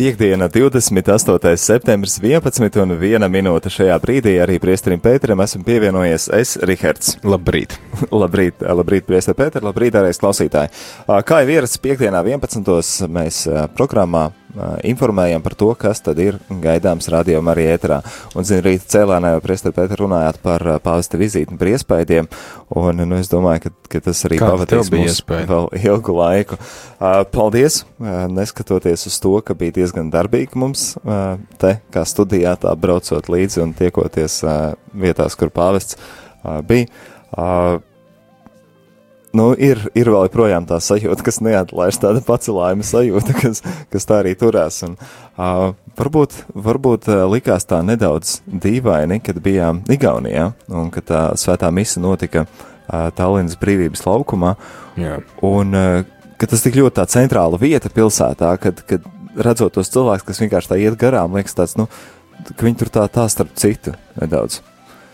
Piektdiena, 28. septembris, 11 un 1 minūte šajā brīdī arī priesterim Pēteram esmu pievienojies es, Rihards. Labrīt! labrīt, labrīt, priester Pēter, labrīt, arī klausītāji. Kā jau ierasts piekdienā, 11. mēs programmā informējam par to, kas tad ir gaidāms radio arī ēterā. Un, zinu, rīta cēlēnā jau priester Pēter runājāt par pāvesta vizīti un par iespējiem, un, nu, es domāju, ka, ka tas arī pavadīs mums vēl ilgu laiku. Paldies, neskatoties uz to, ka bija diezgan darbīgi mums te, kā studijā, tā braucot līdzi un tiekoties vietās, kur pāvests bija nu, ir, ir vēl joprojām tā sajūta, kas neatlaiž tāda pacelājuma sajūta, kas, kas tā arī turās. Un, uh, varbūt varbūt uh, likās tā nedaudz dīvaini, kad bijām Igaunijā un kad tā svētā mise notika uh, Tallinas brīvības laukumā. Jā. Un uh, ka tas tik ļoti tā centrāla vieta pilsētā, kad, kad redzot tos cilvēkus, kas vienkārši tā iet garām, liekas tāds, nu, ka viņi tur tā, tā starp citu nedaudz.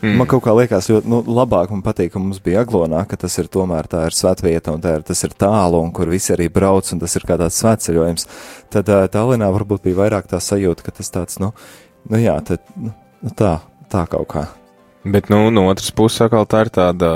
Mm. Man kaut kā liekas ļoti nu, labāk un patīk, ka mums bija aglonā, ka tas ir tomēr tā ir svētvieta un tā ir, tas ir tālu un kur visi arī brauc un tas ir kā tāds svētceļojums. Tad uh, Tallinā varbūt bija vairāk tā sajūta, ka tas tāds, nu, nu jā, tad, nu, tā, tā kaut kā. Bet, nu, no otras puses, atkal tā ir tāda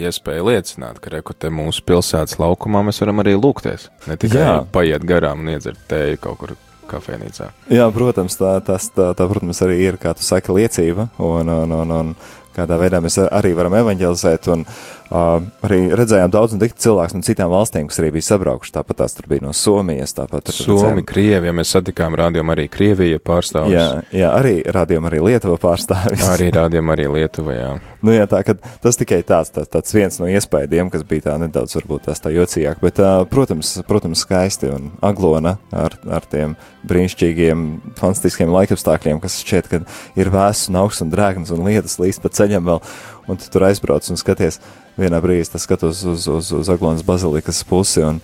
iespēja liecināt, ka rekrutē mūsu pilsētas laukumā mēs varam arī lūgties. Ne tikai Jā. paiet garām un iedzert tēju kaut kur kafejnīcā. Jā, protams, tā, tas, tā, tā, protams, arī ir, kā tu saki, liecība, un, un, un, un kādā veidā mēs arī varam evanģelizēt, un Uh, arī redzējām daudz cilvēks no citām valstīm, kas arī bija sabraukuši. Tāpat tās tur bija no Somijas. Tāpat Somi, Krievija, mēs satikām rādījām arī Krievija pārstāvis. Jā, jā, arī rādījām arī Lietuva pārstāvis. arī rādījām arī Lietuva, jā. nu jā, tā, tas tikai tāds, tāds, tāds viens no iespējiem, kas bija tā nedaudz varbūt tās tā jocīgāk, bet, uh, protams, protams, skaisti un aglona ar, ar tiem brīnišķīgiem, fantastiskiem laikapstākļiem, kas šķiet, ka ir vēss un augsts un drēgns un lietas līdz pa ceļam vēl, un tu tur aizbrauc un skaties vienā brīdī tas skatos uz, uz, uz Aglonas bazilikas pusi, un,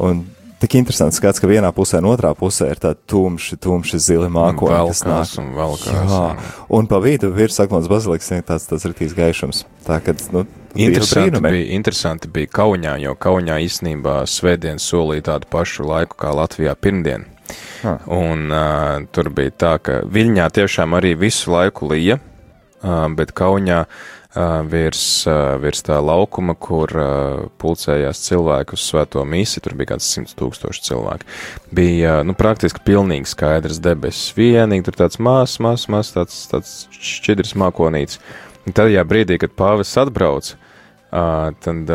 un tik interesants skats, ka vienā pusē un otrā pusē ir tādi tumši, tumši zili mākoņi, kas nāk. Un valkās, jā, un pa vidu virs Aglonas bazilikas ir tāds, tāds riktīs gaišums. Tā, kad, nu, Interesanti bija, interesanti bija Kaunijā, jo Kaunijā īstenībā svētdien solīja tādu pašu laiku kā Latvijā pirmdien. Ah. Un uh, tur bija tā, ka Viļņā tiešām arī visu laiku lija, uh, bet Kaunijā virs, virs tā laukuma, kur pulcējās cilvēki uz svēto misi, tur bija kāds simts tūkstoši cilvēki. Bija, nu, praktiski pilnīgi skaidrs debesis, vienīgi tur tāds mās, mās, mās, tāds, tāds šķidrs mākonīts. Un tajā brīdī, kad pāvis atbrauc, tad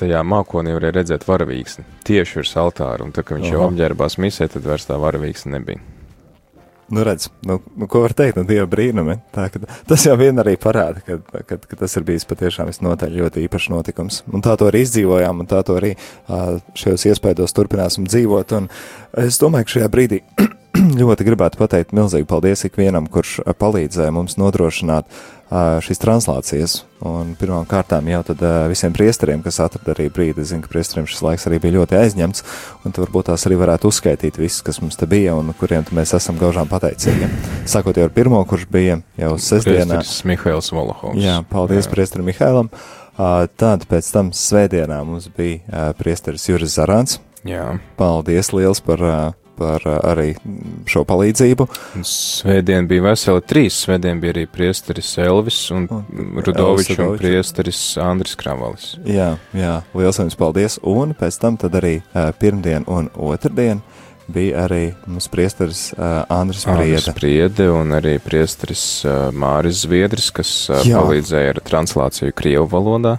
tajā mākonī varēja redzēt varavīksni tieši virs altāra, un tā, ka viņš Aha. jau apģērbās misē, tad vairs tā varavīksni nebija. Nu, redz, nu, nu, ko var teikt, nu, dieva brīnumi. Tā, ka, tas jau vien arī parāda, ka, ka, ka tas ir bijis patiešām visnotaļ ļoti īpašs notikums. Un tā to arī izdzīvojām, un tā to arī šajos iespējos turpināsim dzīvot. Un es domāju, ka šajā brīdī ļoti gribētu pateikt milzīgi paldies ikvienam, kurš palīdzēja mums nodrošināt šīs translācijas. Kārtām jau tad visiem priesteriem, kas atrada arī brīdi, es zinu, ka priesteriem šis laiks arī bija ļoti aizņemts, un varbūt tās arī varētu uzskaitīt visus, kas mums te bija un kuriem mēs esam gaužām pateicīgi. Sākot jau ar pirmo, kurš bija jau sestdienā. Mihails Volohovs. Jā, paldies Jā. priesterim Mihailam. Tad pēc tam svētdienā mums bija priesteris Juris Zarāns. Jā. Paldies liels par par uh, arī šo palīdzību. Svētdien bija veseli trīs. Svētdien bija arī priesteris Elvis un, un Rudovičs un priesteris Andris Kravalis. Jā, jā, liels jums paldies. Un pēc tam tad arī uh, pirmdien un otrdien bija arī mums priesteris uh, Andris Priede. Andris Priede un arī priesteris Māris Zviedris, kas uh, palīdzēja ar translāciju Krievu valodā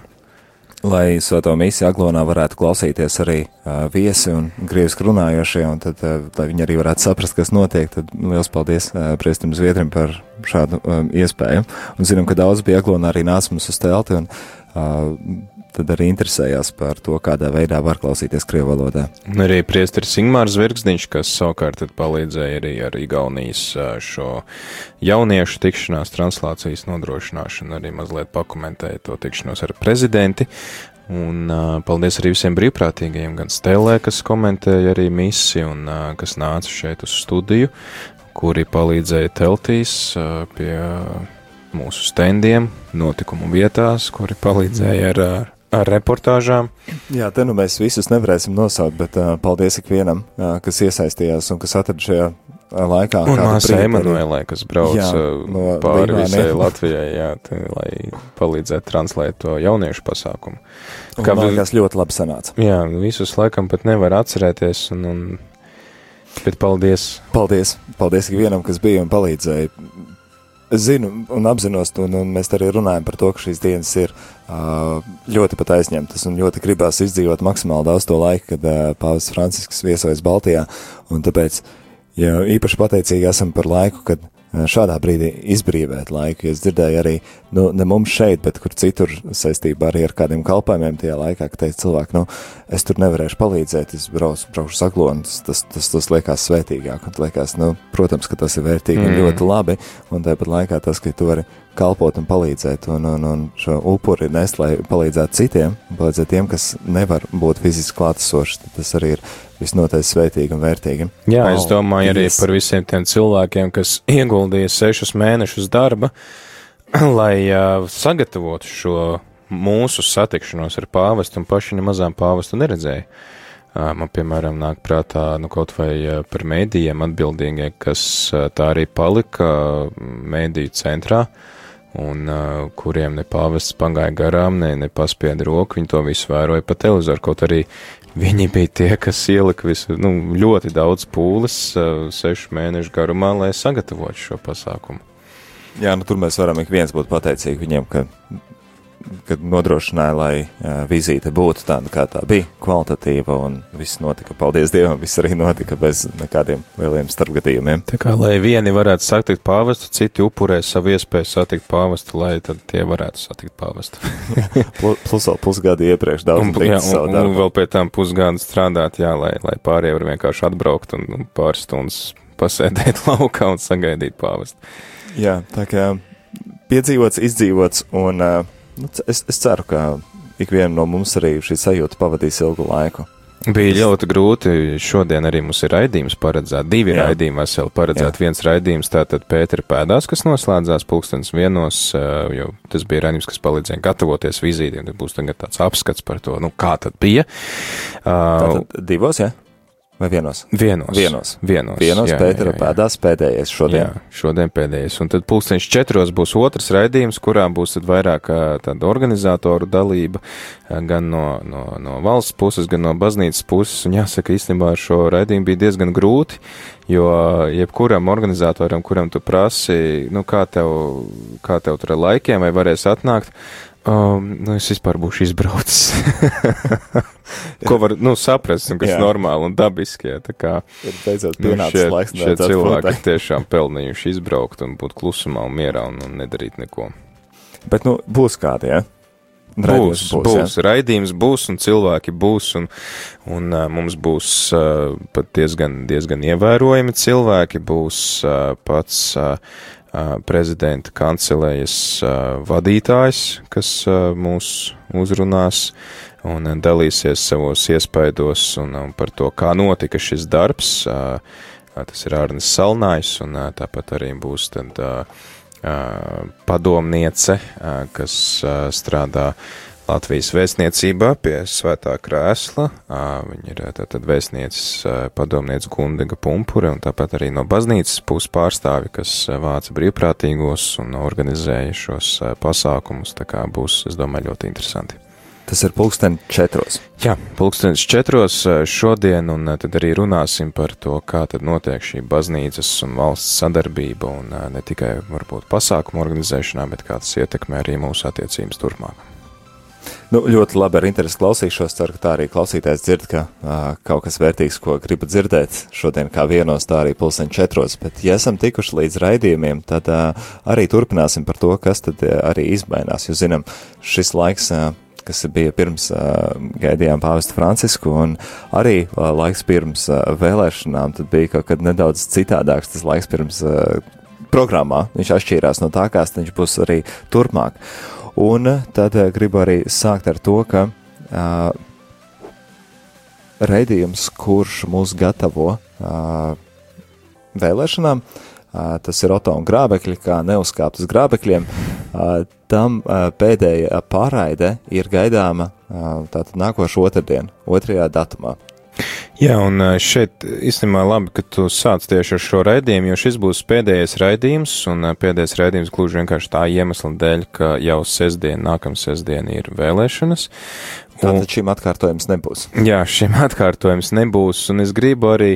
lai Svēto misiju Aglonā varētu klausīties arī uh, viesi un grieviski runājošie, un tad, uh, lai viņi arī varētu saprast, kas notiek, tad liels paldies uh, Priestam Zviedrim par šādu um, iespēju. Un zinām, ka daudz bija Aglonā arī nāc mums uz telti, un uh, tad arī interesējās par to, kādā veidā var klausīties Krievu valodā. Arī priesteris Ingmārs Zvirgzdiņš, kas savukārt palīdzēja arī ar Igaunijas šo jauniešu tikšanās translācijas nodrošināšanu, arī mazliet pakomentēja to tikšanos ar prezidenti. Un uh, paldies arī visiem brīvprātīgajiem, gan Stelē, kas komentēja arī misi un uh, kas nāca šeit uz studiju, kuri palīdzēja teltīs uh, pie mūsu standiem, notikumu vietās, kuri palīdzēja ar, ar reportāžām. Jā, te nu mēs visus nevarēsim nosaukt, bet uh, paldies ikvienam, uh, kas iesaistījās un kas atrada šajā laikā. Un māsa Emanuēlē, kas brauc jā, no pāri Līmāni. visai Latvijai, jā, tā, lai palīdzētu translēt to jauniešu pasākumu. Kā tas ļoti labi sanāca. Jā, visus laikam pat nevar atcerēties, un, un bet paldies. Paldies, paldies ikvienam, kas bija un palīdzēja zinu un apzinos, un, un mēs arī runājam par to, ka šīs dienas ir ļoti pat aizņemtas un ļoti gribās izdzīvot maksimāli daudz to laiku, kad Pāvis Francisks viesojas Baltijā, un tāpēc, ja īpaši pateicīgi esam par laiku, kad šādā brīdī izbrīvēt laiku. Es dzirdēju arī, nu, ne mums šeit, bet kur citur saistībā arī ar kādiem kalpojumiem tajā laikā, ka teica cilvēki, nu, es tur nevarēšu palīdzēt, es braucu, braucu saglonu, tas, tas, tas, tas liekas svētīgāk, un liekas, nu, protams, ka tas ir vērtīgi mm. un ļoti labi, un tāpat laikā tas, ka tu vari kalpot un palīdzēt, un, un, un šo upuri nest, lai palīdzētu citiem, palīdzēt tiem, kas nevar būt fiziski klātesoši, tas arī ir visnotaļ svētīgi un vērtīgi. Jā, oh, es domāju arī par visiem tiem cilvēkiem, kas ieguldīja sešus mēnešus darba, lai uh, sagatavotu šo mūsu satikšanos ar pāvestu un paši nemazām pāvestu neredzēju. Uh, man, piemēram, nāk prātā nu, kaut vai par mēdījiem atbildīgie, kas tā arī palika mēdīju centrā. Un uh, kuriem ne pāvests pagāja garām, ne, ne paspieda roku, viņi to visu vēroja pa televizoru, kaut arī Viņi bija tie, kas ielika visu, nu, ļoti daudz pūles uh, sešu mēnešu garumā, lai sagatavotu šo pasākumu. Jā, nu tur mēs varam ik viens būt pateicīgi viņiem, ka kad nodrošināja, lai uh, vizīte būtu tāda, kā tā bija, kvalitatīva, un viss notika, paldies Dievam, viss arī notika bez nekādiem lieliem starpgadījumiem. Tā kā, lai vieni varētu satikt pāvestu, citi upurē savu iespēju satikt pāvestu, lai tad tie varētu satikt pāvestu. plus vēl pusgadu iepriekš daudz un, jā, un, un, un vēl pie tam pusgadu strādāt, jā, lai, lai pārējie var vienkārši atbraukt un, un pāris stundas pasēdēt laukā un sagaidīt pāvestu. Jā, tā kā piedzīvots, izdzīvots un nu, es, es ceru, ka ikvienam no mums arī šī sajūta pavadīs ilgu laiku. Bija ļoti grūti. Šodien arī mums ir raidījums paredzēts. Divi Jā. raidījumi veseli paredzēti. Viens raidījums tātad Pētera pēdās, kas noslēdzās pulkstens vienos, jo tas bija raidījums, kas palīdzēja gatavoties vizītiem. Tad būs tagad tāds apskats par to, nu, kā tad bija. Tātad divos, jā? Ja? Vai vienos? Vienos. Vienos. Vienos, vienos jā, Pētera jā, jā. pēdās pēdējais šodien. Jā, šodien pēdējais. Un tad pulksteņš četros būs otrs raidījums, kurā būs tad vairāk tāda organizatoru dalība, gan no, no, no valsts puses, gan no baznīcas puses. Un jāsaka, īstenībā ar šo raidījumu bija diezgan grūti, jo jebkuram organizatoram, kuram tu prasi, nu kā tev, kā tev tur ar laikiem vai varēs atnākt, Um, nu, es vispār būšu izbraucis. Ko var nu, saprast, un kas ir normāli un dabiski. Jā, tā kā beidzot nu, pienācis šie, laiks. Šie cilvēki ir tiešām pelnījuši izbraukt un būt klusumā un mierā un, un nedarīt neko. Bet, nu, būs kādi, jā? Ja? Būs, būs, būs ja? raidījums būs un cilvēki būs, un, un uh, mums būs uh, pat diezgan, diezgan ievērojami cilvēki, būs uh, pats uh, prezidenta kancelējas vadītājs, kas mūs uzrunās un dalīsies savos iespaidos un, par to, kā notika šis darbs. Tas ir Arnis Salnājs, un tāpat arī būs tad padomniece, kas strādā Latvijas vēstniecībā pie svētā krēsla. Viņa ir tātad vēstniecis padomniece Gundega Pumpure un tāpat arī no baznīcas puses pārstāvi, kas vāca brīvprātīgos un organizēja šos pasākumus. Tā kā būs, es domāju, ļoti interesanti. Tas ir pulksten četros. Jā, pulkstenis četros šodien, un tad arī runāsim par to, kā tad notiek šī baznīcas un valsts sadarbība, un ne tikai varbūt pasākumu organizēšanā, bet kā tas ietekmē arī mūsu attiecības turpmāk. Nu, ļoti labi ar interesi klausīšos. Ceru, ka tā arī klausītājs dzird, ka uh, kaut kas vērtīgs, ko gribat dzirdēt šodien kā vienos, tā arī pulseņ četros. Bet, ja esam tikuši līdz raidījumiem, tad uh, arī turpināsim par to, kas tad uh, arī izmainās. Jūs zinām, šis laiks. Uh, kas bija pirms uh, gaidījām pāvestu Francisku, un arī uh, laiks pirms uh, vēlēšanām, tad bija kaut kad nedaudz citādāks tas laiks pirms uh, programmā. Viņš atšķīrās no tā, kāds viņš būs arī turpmāk. Un tad eh, gribu arī sākt ar to, ka uh, raidījums, kurš mūs gatavo uh, vēlēšanām, uh, tas ir Oto un grābekļi, kā neuzkāpt uz grābekļiem, uh, tam uh, pēdējā pārraide ir gaidāma uh, tātad nākošu otrdien, otrajā datumā. Jā, un šeit īstenībā labi, ka tu sāc tieši ar šo raidījumu, jo šis būs pēdējais raidījums, un pēdējais raidījums gluži vienkārši tā iemesla dēļ, ka jau sestdien, nākamā sestdien ir vēlēšanas. Tātad šim atkārtojums nebūs. Jā, šim atkārtojums nebūs, un es gribu arī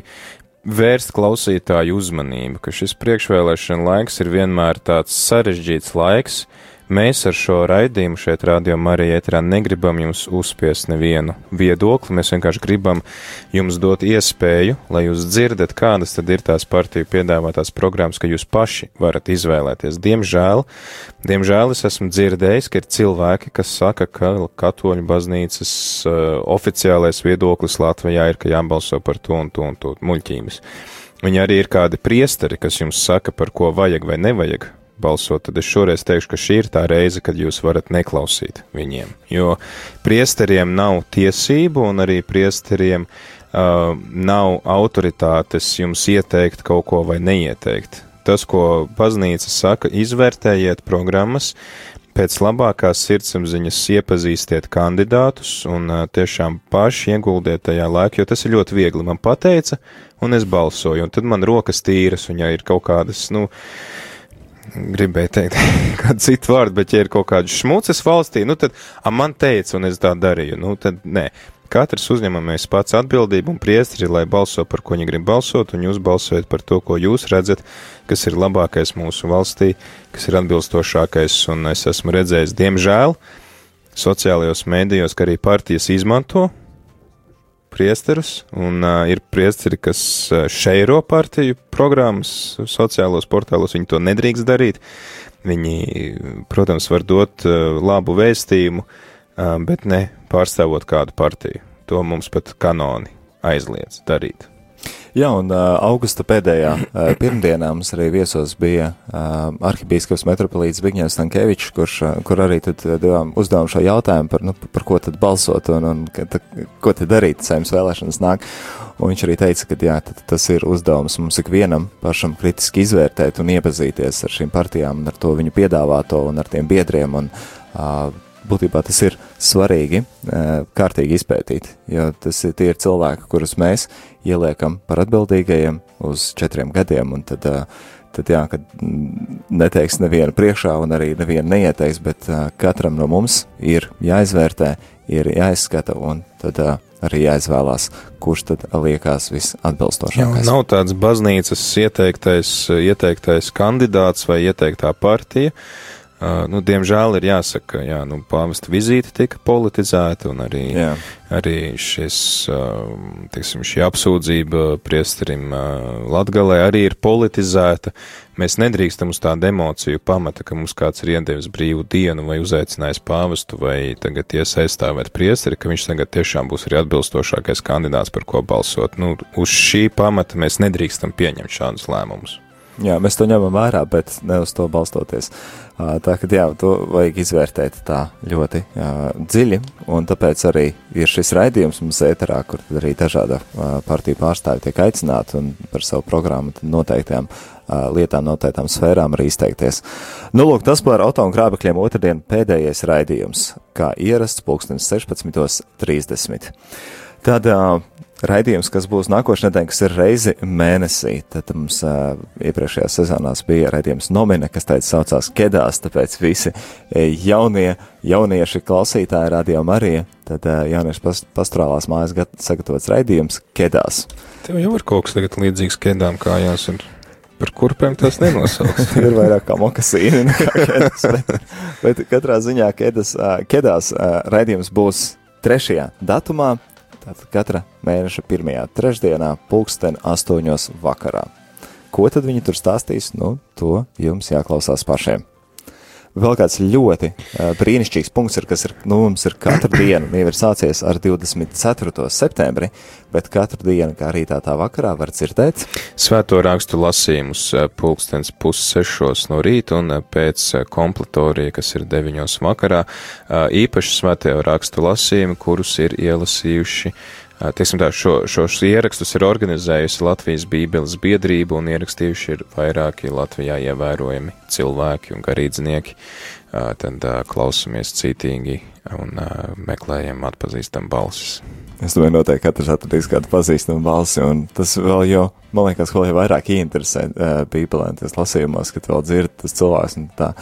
vērst klausītāju uzmanību, ka šis priekšvēlēšana laiks ir vienmēr tāds sarežģīts laiks, Mēs ar šo raidījumu šeit, Radio Marija ēterā, negribam jums uzspiest nevienu viedokli. Mēs vienkārši gribam jums dot iespēju, lai jūs dzirdat, kādas tad ir tās partiju piedāvātās programmas, ka jūs paši varat izvēlēties. Diemžēl, diemžēl es esmu dzirdējis, ka ir cilvēki, kas saka, ka katoļu baznīcas uh, oficiālais viedoklis Latvijā ir, ka jābalso par to un to un to muļķības. Viņi arī ir kādi priesteri, kas jums saka, par ko vajag vai nevajag balsot, tad es šoreiz teikšu, ka šī ir tā reize, kad jūs varat neklausīt viņiem. Jo priesteriem nav tiesību un arī priesteriem uh, nav autoritātes jums ieteikt kaut ko vai neieteikt. Tas, ko baznīca saka, izvērtējiet programmas, pēc labākās sirdsapziņas iepazīstiet kandidātus un uh, tiešām paši ieguldiet tajā laikā, jo tas ir ļoti viegli. Man pateica, un es balsoju, un tad man rokas tīras, un ja ir kaut kādas, nu, uh, gribēju teikt kādu citu vārdu, bet ja ir kaut kāds šmucis valstī, nu tad, a, man teica, un es tā darīju, nu tad nē. Katrs uzņemamies pats atbildību un priestri, lai balso par ko viņi grib balsot, un jūs balsojat par to, ko jūs redzat, kas ir labākais mūsu valstī, kas ir atbilstošākais, un es esmu redzējis, diemžēl, sociālajos mēdījos, ka arī partijas izmanto priesterus, un uh, ir priesteri, kas šeiro partiju programmas sociālos portālos, viņi to nedrīkst darīt. Viņi, protams, var dot uh, labu vēstījumu, uh, bet ne pārstāvot kādu partiju. To mums pat kanoni aizliedz darīt. Jā, un uh, augusta pēdējā uh, pirmdienā mums arī viesos bija uh, arhibīskaps metropolīts Zbigņevs Stankēvičs, kurš, uh, kur arī tad devām uzdevumu šo jautājumu par, nu, par ko tad balsot un, un ka, ta, ko tad darīt, saimnes vēlēšanas nāk. Un viņš arī teica, ka jā, tas ir uzdevums mums ikvienam pašam kritiski izvērtēt un iepazīties ar šīm partijām un ar to viņu piedāvāto un ar tiem biedriem un uh, būtībā tas ir svarīgi kārtīgi izpētīt, jo tas ir tie ir cilvēki, kurus mēs ieliekam par atbildīgajiem uz četriem gadiem, un tad, tad jā, kad neteiks nevienu priekšā un arī nevienu neieteiks, bet katram no mums ir jāizvērtē, ir jāizskata, un tad arī jāizvēlās, kurš tad liekas visatbilstošākais. Jā, nav tāds baznīcas ieteiktais, ieteiktais kandidāts vai ieteiktā partija, uh, Uh, nu, diemžēl ir jāsaka, ka jā, nu, pāvesta vizīte tika politizēta, un arī, jā. arī šis, uh, tiksim, šī apsūdzība priesterim uh, Latgalē arī ir politizēta. Mēs nedrīkstam uz tādu emociju pamata, ka mums kāds ir iedevis brīvu dienu vai uzaicinājis pāvestu vai tagad iesaistāvēt priesteri, ka viņš tagad tiešām būs arī atbilstošākais kandidāts, par ko balsot. Nu, uz šī pamata mēs nedrīkstam pieņemt šādus lēmumus. Jā, mēs to ņemam vērā, bet ne uz to balstoties. Tā ka jā, to vajag izvērtēt tā ļoti jā, dziļi, un tāpēc arī ir šis raidījums mums ēterā, kur arī dažāda partiju pārstāvi tiek aicināti un par savu programmu noteiktajām lietām, noteiktām sfērām arī izteikties. Nu, lūk, tas par auto un krābekļiem otrdien pēdējais raidījums, kā ierasts pulkstens 16.30. Tad raidījums, kas būs nākošais nedēļa, kas ir reizi mēnesī. Tad mums uh, iepriekšējā sezonās bija raidījums Nomine, kas teica saucās Kedās, tāpēc visi jaunie, jaunieši klausītāji radio Marija, tad uh, jauniešu past, pastorālās mājas gat, sagatavots raidījums Kedās. Tev jau ir kaut kas tagad līdzīgs Kedām kājās un par kurpēm tas nenosauks. ir vairāk kā mokasīni nekā Kedas, bet, bet katrā ziņā Kedas, Kedās raidījums būs trešajā datumā, Tātad katra mēneša pirmajā trešdienā, pulksten astoņos vakarā. Ko tad viņi tur stāstīs? Nu, to jums jāklausās pašiem. Vēl kāds ļoti uh, brīnišķīgs punkts ir, kas ir, nu, mums ir katru dienu, jau ir sācies ar 24. septembri, bet katru dienu, kā rītā tā vakarā, var dzirdēt. Svēto rakstu lasījumus pulkstens pussešos no rīta un pēc kompletorija, kas ir deviņos vakarā, īpaši svēto rakstu lasījumi, kurus ir ielasījuši Teiksim tā, šo, šos ierakstus ir organizējusi Latvijas Bībeles biedrība un ierakstījuši ir vairāki Latvijā ievērojami cilvēki un garīdznieki. Tad klausamies cītīgi un meklējam atpazīstam balsis. Es domāju, noteikti katrs atradīs kādu pazīstamu balsi, un tas vēl jau, man liekas, vēl jau vairāk interesē uh, Bībelē, tas lasījumos, ka vēl dzird tas cilvēks un tā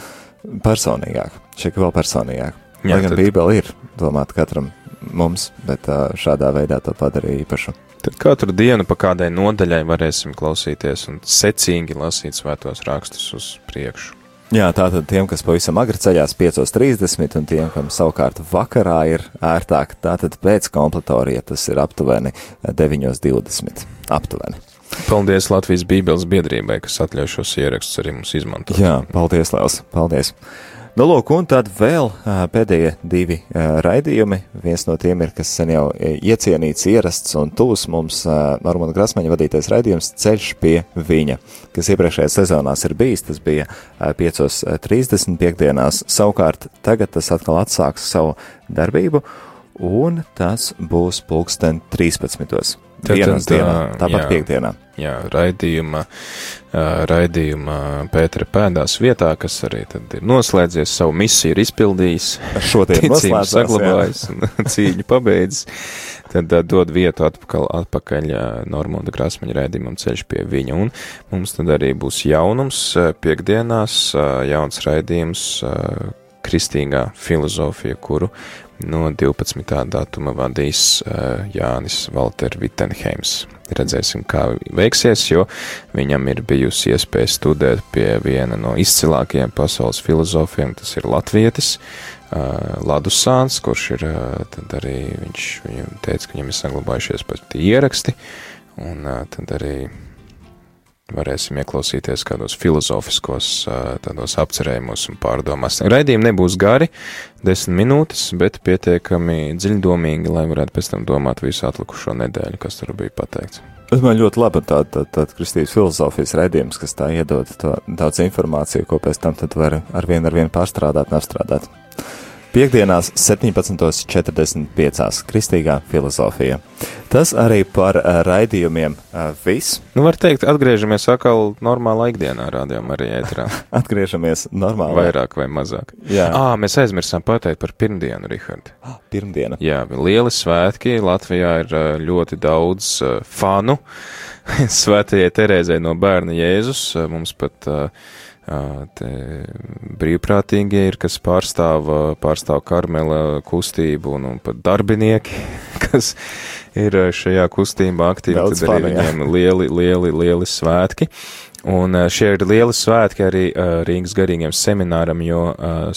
personīgāk, šeit vēl personīgāk. Jā, Lai gan tad... Bībele ir domāta katram mums, bet šādā veidā to padarīja īpašu. Tad katru dienu pa kādai nodaļai varēsim klausīties un secīgi lasīt svētos rakstus uz priekšu. Jā, tātad tiem, kas pavisam agri ceļās 5.30 un tiem, kam savukārt vakarā ir ērtāk, tātad pēc kompletorija tas ir aptuveni 9.20. Aptuveni. Paldies Latvijas Bībeles biedrībai, kas atļauj šos ierakstus arī mums izmantot. Jā, paldies, Lēls, paldies. Nu, lūk, un tad vēl pēdējie divi raidījumi. Viens no tiem ir, kas sen jau iecienīts, ierasts un tūs mums Normanda Grasmaņa vadītais raidījums Ceļš pie viņa, kas iepriekšējās sezonās ir bijis. Tas bija 5.30 piekdienās. Savukārt tagad tas atkal atsāks savu darbību, un tas būs pulksten 13. Dienas tad, dienā, tāpat jā, piekdienā. Jā, raidījuma, raidījuma Pētera pēdās vietā, kas arī tad ir noslēdzies, savu misiju ir izpildījis, šodien noslēdzās, saglabājis un cīņu pabeidzis, tad dod vietu atpakaļ, atpakaļ Normonda Krasmaņa raidījumam ceļš pie viņa, un mums tad arī būs jaunums piekdienās, jauns raidījums, kristīgā filozofija, kuru no 12. datuma vadīs uh, Jānis Valter Vittenheims. Redzēsim, kā veiksies, jo viņam ir bijusi iespēja studēt pie viena no izcilākajiem pasaules filozofiem, tas ir latvietis, uh, Ladusāns, kurš ir, uh, tad arī viņš, viņam teica, ka viņam ir saglabājušies pat ieraksti, un uh, tad arī varēsim ieklausīties kādos filozofiskos tādos apcerējumos un pārdomās. Raidījumi nebūs gari, desmit minūtes, bet pietiekami dziļdomīgi, lai varētu pēc tam domāt visu atlikušo nedēļu, kas tur bija pateikts. Es man ļoti labi tāda tā, tā, kristības filozofijas redzējums, kas tā iedod tā, daudz informāciju, ko pēc tam var ar vienu ar vienu pārstrādāt un apstrādāt. Piektdienās 17.45. Kristīgā filozofija. Tas arī par uh, raidījumiem uh, viss. Nu, var teikt, atgriežamies atkal normālā ikdienā, rādījām arī ētrā. atgriežamies normālā. Vairāk vai mazāk. Jā. Ā, mēs aizmirsām pateikt par pirmdienu, Rihard. Ah, pirmdiena. Jā, lieli svētki. Latvijā ir uh, ļoti daudz uh, fanu. Svētajai Terēzai no bērna Jēzus. Uh, mums pat uh, Te brīvprātīgie ir, kas pārstāv, pārstāv Karmela kustību un, un pat darbinieki, kas ir šajā kustībā aktīvi, Daudz tad arī viņiem lieli, lieli, lieli svētki. Un šie ir lieli svētki arī Rīgas garīgiem semināram, jo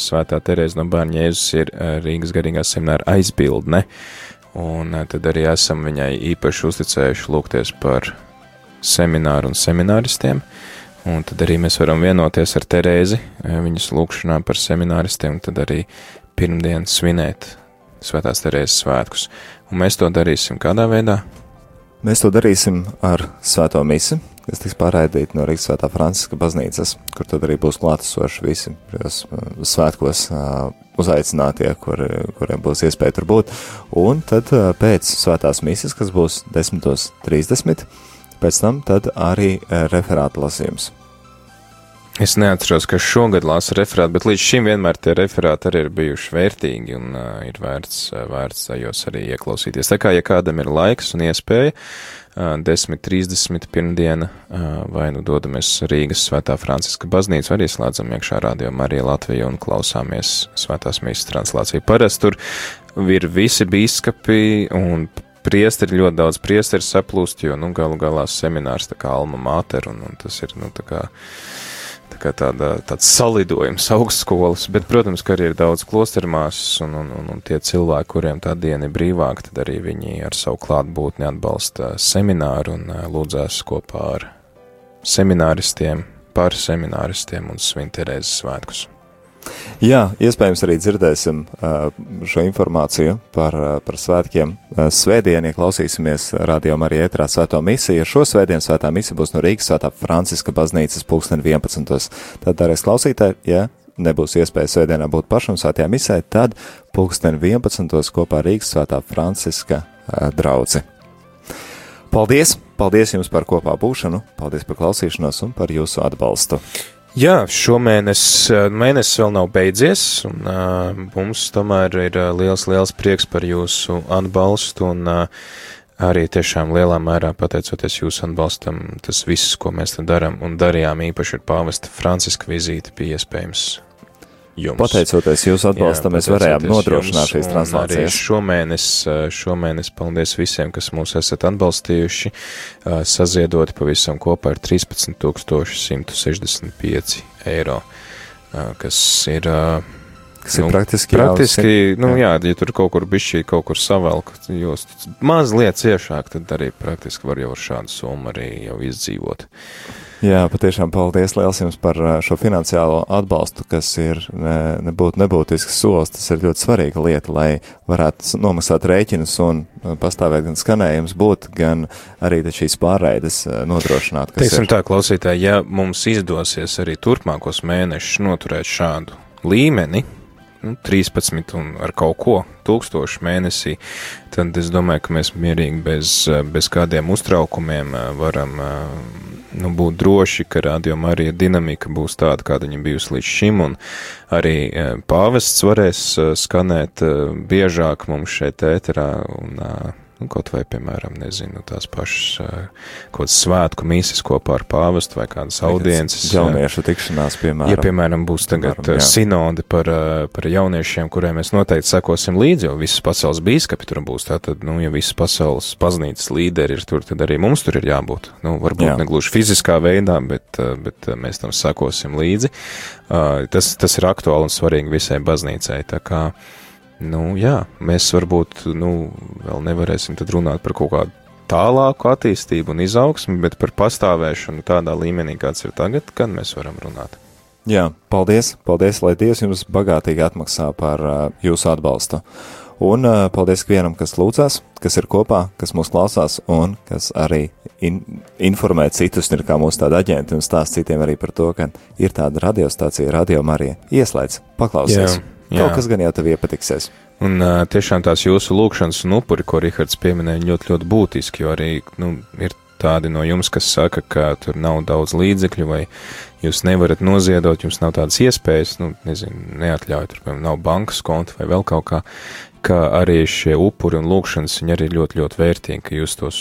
Svētā Terēza no Bērņa Jēzus ir Rīgas garīgā semināra aizbildne. Un tad arī esam viņai īpaši uzticējuši lūgties par semināru un semināristiem. Un tad arī mēs varam vienoties ar Terēzi, eh, viņas lūgšanā par semināristiem, tad arī pirmdien svinēt Svētās Terēzes svētkus. Un mēs to darīsim kādā veidā? Mēs to darīsim ar Svēto misi, kas tiks pārraidīta no Rīgas Svētā Franciska baznīcas, kur tad arī būs klātesoši visi šajos eh, svētkos uh, uzaicinātie, kur, kuriem būs iespēja tur būt. Un tad pēc Svētās mises, kas būs 10.30 pēc tam arī e, referāta lasījums. Es neatceros, ka šogad lasa referātu, bet līdz šim vienmēr tie referāti arī ir bijuši vērtīgi un uh, ir vērts, uh, vērts tajos arī ieklausīties. Tā kā, ja kādam ir laiks un iespēja, uh, 10.30 pirmdiena, uh, vai nu dodamies Rīgas Svētā Franciska baznīca, arī slēdzam iekšā radio Marija Latvija un klausāmies Svētās mīsas translāciju. Parasti tur ir visi bīskapi un priesteri, ļoti daudz priesteri saplūst, jo, nu, galu galā seminārs tā kā alma mater, un, un tas ir, nu, tā kā, tā kā tāda, tāds salidojums augstskolas, bet, protams, ka arī ir daudz klostermāsas, un, un, un, un tie cilvēki, kuriem tā diena ir brīvāka, tad arī viņi ar savu klātbūtni atbalsta semināru un lūdzās kopā ar semināristiem, par semināristiem un svinterēzes svētkus. Jā, iespējams arī dzirdēsim uh, šo informāciju par, uh, par svētkiem. Uh, svētdien, ja klausīsimies rādījumā arī ētrā svēto misiju, šo svētdienu svētā misija būs no Rīgas svētā Franciska baznīcas pulksten 11. Tad darēs klausītāji, ja nebūs iespēja svētdienā būt pašam svētajā misē, tad pulksten 11. kopā Rīgas svētā Franciska draudzi. Paldies! Paldies jums par kopā būšanu, paldies par klausīšanos un par jūsu atbalstu! Jā, šomēnes mēnesis vēl nav beidzies, un uh, mums tomēr ir uh, liels, liels prieks par jūsu atbalstu, un uh, arī tiešām lielā mērā pateicoties jūsu atbalstam, tas viss, ko mēs te darām un darījām īpaši ar pāvesta Franciska vizīti, bija iespējams jums. Pateicoties jūsu atbalstam, mēs varējām nodrošināt šīs translācijas. Šomēnes, šomēnes paldies visiem, kas mūs esat atbalstījuši, saziedoti pavisam kopā ar 13,165 eiro, kas ir. Kas nu, ir praktiski? Praktiski, jā, nu jā. jā, ja tur kaut kur bišķī kaut kur savelk, jūs mazliet ciešāk, tad arī praktiski var jau ar šādu summu arī jau izdzīvot. Jā, patiešām paldies liels jums par šo finansiālo atbalstu, kas ir ne, nebūt nebūtisks solis. Tas ir ļoti svarīga lieta, lai varētu nomaksāt rēķinus un pastāvēt gan skanējums būt, gan arī šīs pārraides nodrošināt. Teiksim ir... tā, klausītāji, ja mums izdosies arī turpmākos mēnešus noturēt šādu līmeni, nu, 13 un ar kaut ko tūkstošu mēnesī, tad es domāju, ka mēs mierīgi bez, bez kādiem uztraukumiem varam nu, būt droši, ka rādījuma arī dinamika būs tāda, kāda viņa bijusi līdz šim, un arī e, pāvests varēs skanēt biežāk mums šeit ēterā, un Nu, kaut vai, piemēram, nezinu, tās pašas kaut kādas svētku mīsas kopā ar pāvestu vai kādas audiences. Jauniešu tikšanās, piemēram. Ja, piemēram, būs tagad piemēram, sinode par, par jauniešiem, kuriem mēs noteikti sekosim līdzi, jo visas pasaules bīskapi tur būs, tātad, nu, ja visas pasaules baznīcas līderi ir tur, tad arī mums tur ir jābūt. Nu, varbūt jā. negluži fiziskā veidā, bet, bet mēs tam sekosim līdzi. Tas, tas ir aktuāli un svarīgi visai baznīcai. Tā kā, Nu, jā, mēs varbūt nu, vēl nevarēsim runāt par kaut kādu tālāku attīstību un izaugsmu, bet par pastāvēšanu tādā līmenī, kāds ir tagad, kad mēs varam runāt. Jā, paldies, paldies, lai Dievs jums bagātīgi atmaksā par uh, jūsu atbalstu. Un uh, paldies ikvienam, kas lūdzās, kas ir kopā, kas mūs klausās un kas arī in informē citus, ir kā mūsu tāda aģenti un stāst citiem arī par to, ka ir tāda radiostācija, radio Marija. Ieslēdz, paklausies. Jā. Jā. Kaut kas gan jau tev iepatiksies. Un uh, tiešām tās jūsu lūkšanas un upuri, ko Rihards pieminēja, ļoti, ļoti būtiski, jo arī nu, ir tādi no jums, kas saka, ka tur nav daudz līdzekļu, vai jūs nevarat noziedot, jums nav tādas iespējas, nu, nezinu, neatļauj, tur, piemēram, nav bankas konta vai vēl kaut kā ka arī šie upuri un lūkšanas viņi arī ļoti, ļoti vērtīgi, ka jūs tos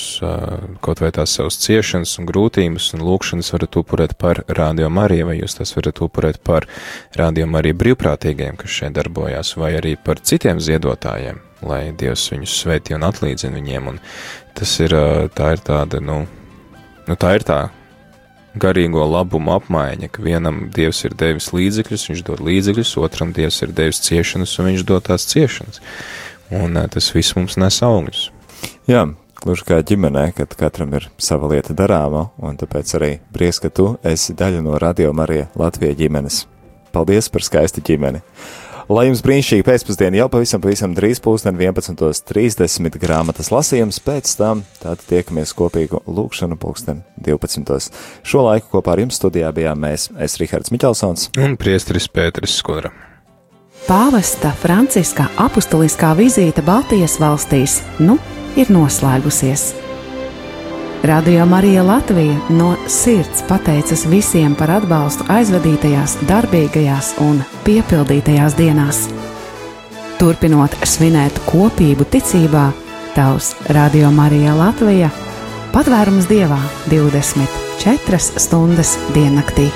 kaut vai tās savas ciešanas un grūtības un lūkšanas varat upurēt par Rādio Mariju, vai jūs tas varat upurēt par Rādio Mariju brīvprātīgiem, kas šeit darbojās, vai arī par citiem ziedotājiem, lai Dievs viņus sveitī un atlīdzina viņiem, un tas ir, tā ir tāda, nu, nu tā ir tā garīgo labumu apmaiņa, ka vienam Dievs ir devis līdzekļus, viņš dod līdzekļus, otram Dievs ir devis ciešanas, un viņš dod tās ciešanas. Un tas viss mums nes augļus. Jā, gluži kā ģimenē, kad katram ir sava lieta darāma, un tāpēc arī prieks, ka tu esi daļa no Radio Marija Latvijas ģimenes. Paldies par skaistu ģimeni! Lai jums brīnišķīgi pēcpusdiena jau pavisam, pavisam drīz pūsten 11.30 grāmatas lasījums, pēc tam tātad tiekamies kopīgu lūkšanu pulksten 12. Šo laiku kopā ar jums studijā bijām mēs, es Rihards Miķelsons un priestris Pēteris Skudra. Pāvesta Franciska apustuliskā vizīte Baltijas valstīs nu ir noslēgusies. Radio Marija Latvija no sirds pateicas visiem par atbalstu aizvadītajās, darbīgajās un piepildītajās dienās. Turpinot svinēt kopību ticībā, Tavs Radio Marija Latvija patvērums dievā 24 stundas diennaktī.